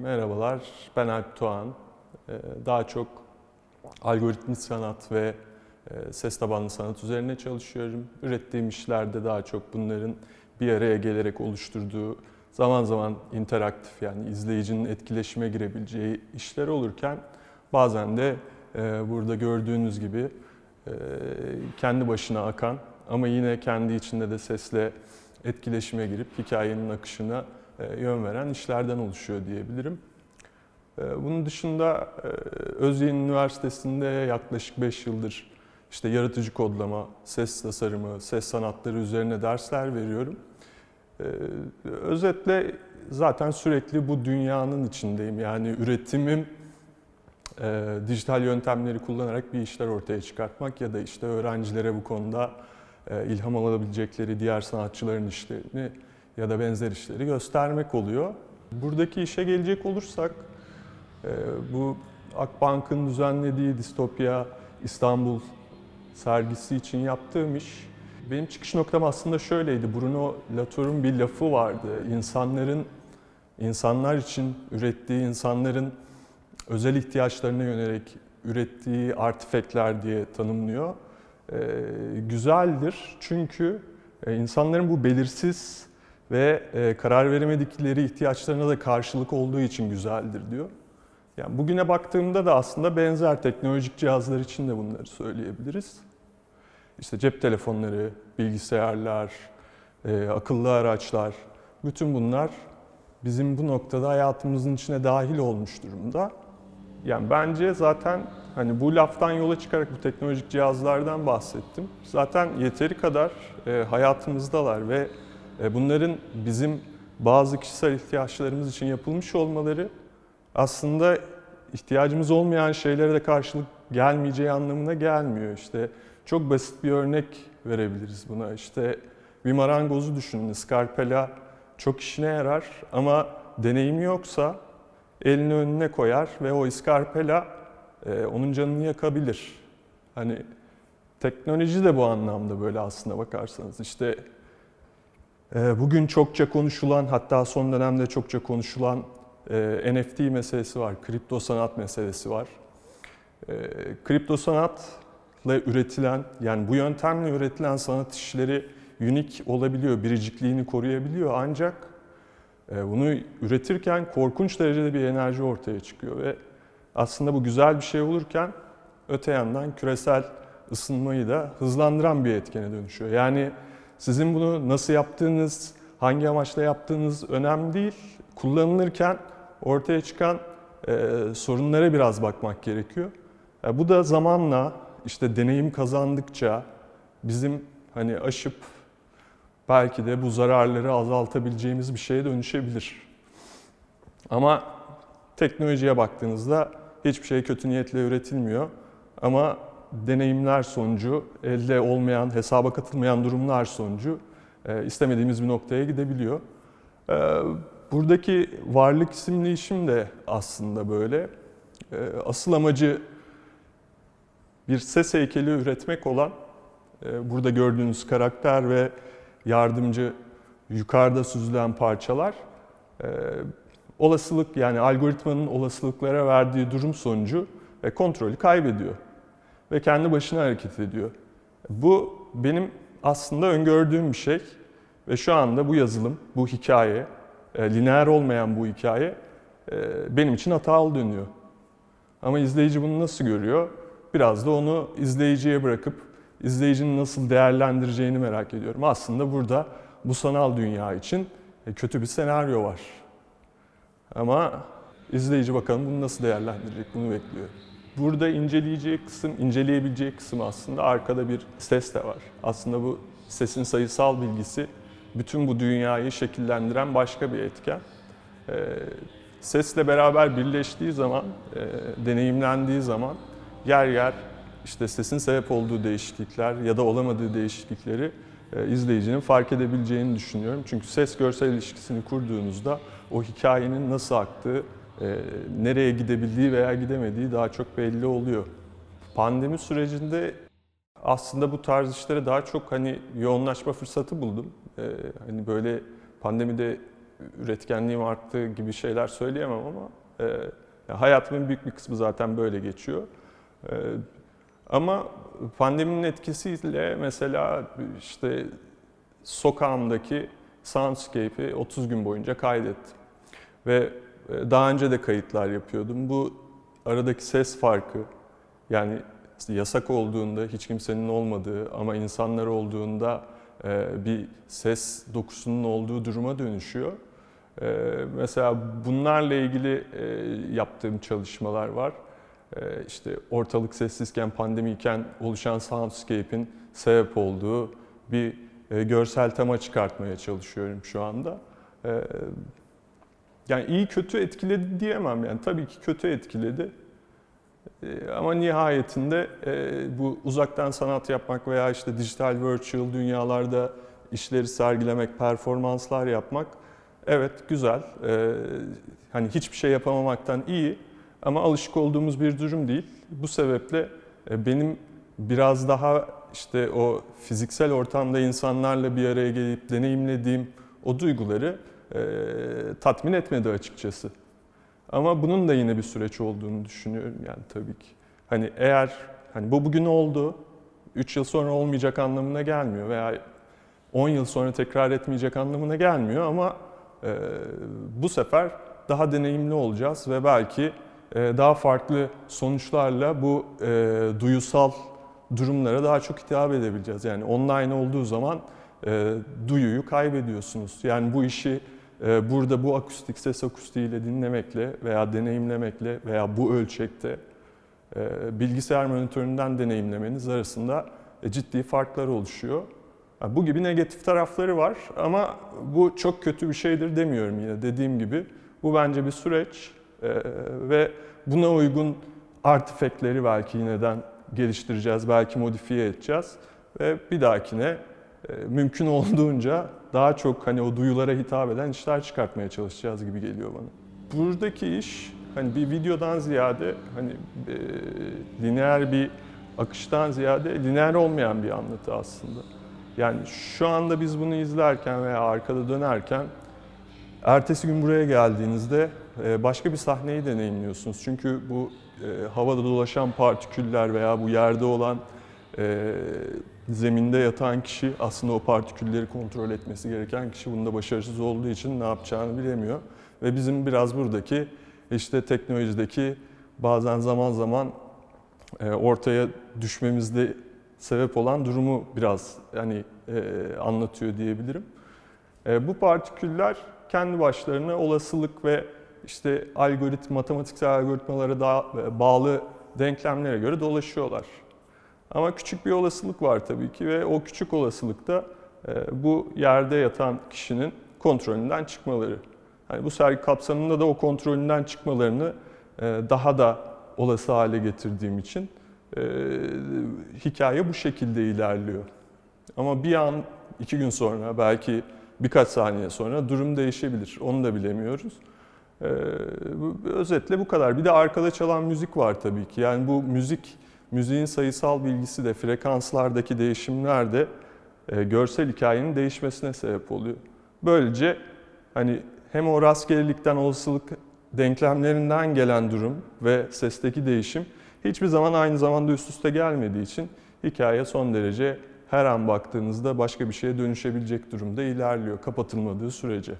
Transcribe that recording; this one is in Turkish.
Merhabalar, ben Alp Doğan. Ee, Daha çok algoritmik sanat ve e, ses tabanlı sanat üzerine çalışıyorum. Ürettiğim işlerde daha çok bunların bir araya gelerek oluşturduğu, zaman zaman interaktif yani izleyicinin etkileşime girebileceği işler olurken bazen de e, burada gördüğünüz gibi e, kendi başına akan ama yine kendi içinde de sesle etkileşime girip hikayenin akışına yön veren işlerden oluşuyor diyebilirim. E, Bunun dışında e, Özyeğin Üniversitesi'nde yaklaşık 5 yıldır işte yaratıcı kodlama, ses tasarımı, ses sanatları üzerine dersler veriyorum. E, Özetle zaten sürekli bu dünyanın içindeyim. Yani üretimim e, dijital yöntemleri kullanarak bir işler ortaya çıkartmak ya da işte öğrencilere bu konuda e, ilham alabilecekleri diğer sanatçıların işlerini ya da benzer işleri göstermek oluyor. Buradaki işe gelecek olursak e, bu Akbank'ın düzenlediği Distopya İstanbul sergisi için yaptığım iş benim çıkış noktam aslında şöyleydi. Bruno Latour'un bir lafı vardı. İnsanların insanlar için ürettiği insanların özel ihtiyaçlarına yönelik ürettiği artifekler diye tanımlıyor. Ee, güzeldir çünkü e, insanların bu belirsiz ve e, karar veremedikleri ihtiyaçlarına da karşılık olduğu için güzeldir diyor. Yani bugüne baktığımda da aslında benzer teknolojik cihazlar için de bunları söyleyebiliriz. İşte cep telefonları, bilgisayarlar, e, akıllı araçlar, bütün bunlar bizim bu noktada hayatımızın içine dahil olmuş durumda. Yani bence zaten hani bu laftan yola çıkarak bu teknolojik cihazlardan bahsettim. Zaten yeteri kadar e, hayatımızdalar ve bunların bizim bazı kişisel ihtiyaçlarımız için yapılmış olmaları aslında ihtiyacımız olmayan şeylere de karşılık gelmeyeceği anlamına gelmiyor. İşte çok basit bir örnek verebiliriz buna. İşte bir marangozu düşünün. Skarpela çok işine yarar ama deneyimi yoksa elini önüne koyar ve o iskarpela e, onun canını yakabilir. Hani teknoloji de bu anlamda böyle aslında bakarsanız. İşte e, bugün çokça konuşulan hatta son dönemde çokça konuşulan e, NFT meselesi var, kripto sanat meselesi var. E, kripto sanatla üretilen yani bu yöntemle üretilen sanat işleri unik olabiliyor, biricikliğini koruyabiliyor ancak e, bunu üretirken korkunç derecede bir enerji ortaya çıkıyor ve aslında bu güzel bir şey olurken öte yandan küresel ısınmayı da hızlandıran bir etkene dönüşüyor. Yani sizin bunu nasıl yaptığınız, hangi amaçla yaptığınız önemli değil. Kullanılırken ortaya çıkan e, sorunlara biraz bakmak gerekiyor. E, bu da zamanla işte deneyim kazandıkça bizim hani aşıp belki de bu zararları azaltabileceğimiz bir şeye dönüşebilir. Ama teknolojiye baktığınızda hiçbir şey kötü niyetle üretilmiyor. Ama deneyimler sonucu, elde olmayan, hesaba katılmayan durumlar sonucu e, istemediğimiz bir noktaya gidebiliyor. E, buradaki varlık isimli işim de aslında böyle. E, asıl amacı bir ses heykeli üretmek olan, burada gördüğünüz karakter ve yardımcı yukarıda süzülen parçalar olasılık yani algoritmanın olasılıklara verdiği durum sonucu e, kontrolü kaybediyor ve kendi başına hareket ediyor. Bu benim aslında öngördüğüm bir şey ve şu anda bu yazılım, bu hikaye, e, lineer olmayan bu hikaye e, benim için hatalı dönüyor. Ama izleyici bunu nasıl görüyor? Biraz da onu izleyiciye bırakıp izleyicinin nasıl değerlendireceğini merak ediyorum. Aslında burada bu sanal dünya için e, kötü bir senaryo var. Ama izleyici bakalım bunu nasıl değerlendirecek bunu bekliyor. Burada inceleyeceği kısım, inceleyebileceği kısım aslında arkada bir ses de var. Aslında bu sesin sayısal bilgisi bütün bu dünyayı şekillendiren başka bir etken. Ee, sesle beraber birleştiği zaman, e, deneyimlendiği zaman yer yer işte sesin sebep olduğu değişiklikler ya da olamadığı değişiklikleri e, izleyicinin fark edebileceğini düşünüyorum. Çünkü ses görsel ilişkisini kurduğunuzda o hikayenin nasıl aktığı, nereye gidebildiği veya gidemediği daha çok belli oluyor. Pandemi sürecinde aslında bu tarz işlere daha çok hani yoğunlaşma fırsatı buldum. E, hani böyle pandemide üretkenliğim arttı gibi şeyler söyleyemem ama e, hayatımın büyük bir kısmı zaten böyle geçiyor. E, ama pandeminin etkisiyle mesela işte sokağımdaki soundscape'i 30 gün boyunca kaydettim. Ve e, daha önce de kayıtlar yapıyordum. Bu aradaki ses farkı yani yasak olduğunda hiç kimsenin olmadığı ama insanlar olduğunda e, bir ses dokusunun olduğu duruma dönüşüyor. E, mesela bunlarla ilgili yaptığım çalışmalar var. İşte ortalık sessizken, pandemiyken oluşan soundscape'in sebep olduğu bir görsel tema çıkartmaya çalışıyorum şu anda. Yani iyi kötü etkiledi diyemem yani tabii ki kötü etkiledi. Ee, ama nihayetinde e, bu uzaktan sanat yapmak veya işte dijital virtual dünyalarda işleri sergilemek, performanslar yapmak evet güzel. Ee, hani hiçbir şey yapamamaktan iyi ama alışık olduğumuz bir durum değil. Bu sebeple e, benim biraz daha işte o fiziksel ortamda insanlarla bir araya gelip deneyimlediğim o duyguları e, tatmin etmedi açıkçası. Ama bunun da yine bir süreç olduğunu düşünüyorum yani tabii ki. Hani eğer hani bu bugün oldu, 3 yıl sonra olmayacak anlamına gelmiyor veya 10 yıl sonra tekrar etmeyecek anlamına gelmiyor ama e, bu sefer daha deneyimli olacağız ve belki e, daha farklı sonuçlarla bu e, duyusal durumlara daha çok hitap edebileceğiz. Yani online olduğu zaman e, duyuyu kaybediyorsunuz. Yani bu işi burada bu akustik ses akustiğiyle dinlemekle veya deneyimlemekle veya bu ölçekte e, bilgisayar monitöründen deneyimlemeniz arasında e, ciddi farklar oluşuyor. Bu gibi negatif tarafları var ama bu çok kötü bir şeydir demiyorum yine dediğim gibi. Bu bence bir süreç e, ve buna uygun artifekleri belki yineden geliştireceğiz, belki modifiye edeceğiz ve bir dahakine mümkün olduğunca daha çok hani o duyulara hitap eden işler çıkartmaya çalışacağız gibi geliyor bana. Buradaki iş hani bir videodan ziyade hani e, lineer bir akıştan ziyade lineer olmayan bir anlatı aslında. Yani şu anda biz bunu izlerken veya arkada dönerken ertesi gün buraya geldiğinizde e, başka bir sahneyi deneyimliyorsunuz. Çünkü bu e, havada dolaşan partiküller veya bu yerde olan e, zeminde yatan kişi aslında o partikülleri kontrol etmesi gereken kişi bunda başarısız olduğu için ne yapacağını bilemiyor. Ve bizim biraz buradaki işte teknolojideki bazen zaman zaman e, ortaya düşmemizde sebep olan durumu biraz hani e, anlatıyor diyebilirim. E, bu partiküller kendi başlarına olasılık ve işte algoritma, matematiksel algoritmalara daha bağlı denklemlere göre dolaşıyorlar. Ama küçük bir olasılık var tabii ki ve o küçük olasılıkta e, bu yerde yatan kişinin kontrolünden çıkmaları. Yani bu sergi kapsamında da o kontrolünden çıkmalarını e, daha da olası hale getirdiğim için e, hikaye bu şekilde ilerliyor. Ama bir an, iki gün sonra, belki birkaç saniye sonra durum değişebilir. Onu da bilemiyoruz. Özetle bu kadar. Bir de arkada çalan müzik var tabii ki. Yani bu müzik müziğin sayısal bilgisi de frekanslardaki değişimler de e, görsel hikayenin değişmesine sebep oluyor. Böylece hani hem o rastgelelikten olasılık denklemlerinden gelen durum ve sesteki değişim hiçbir zaman aynı zamanda üst üste gelmediği için hikaye son derece her an baktığınızda başka bir şeye dönüşebilecek durumda ilerliyor kapatılmadığı sürece.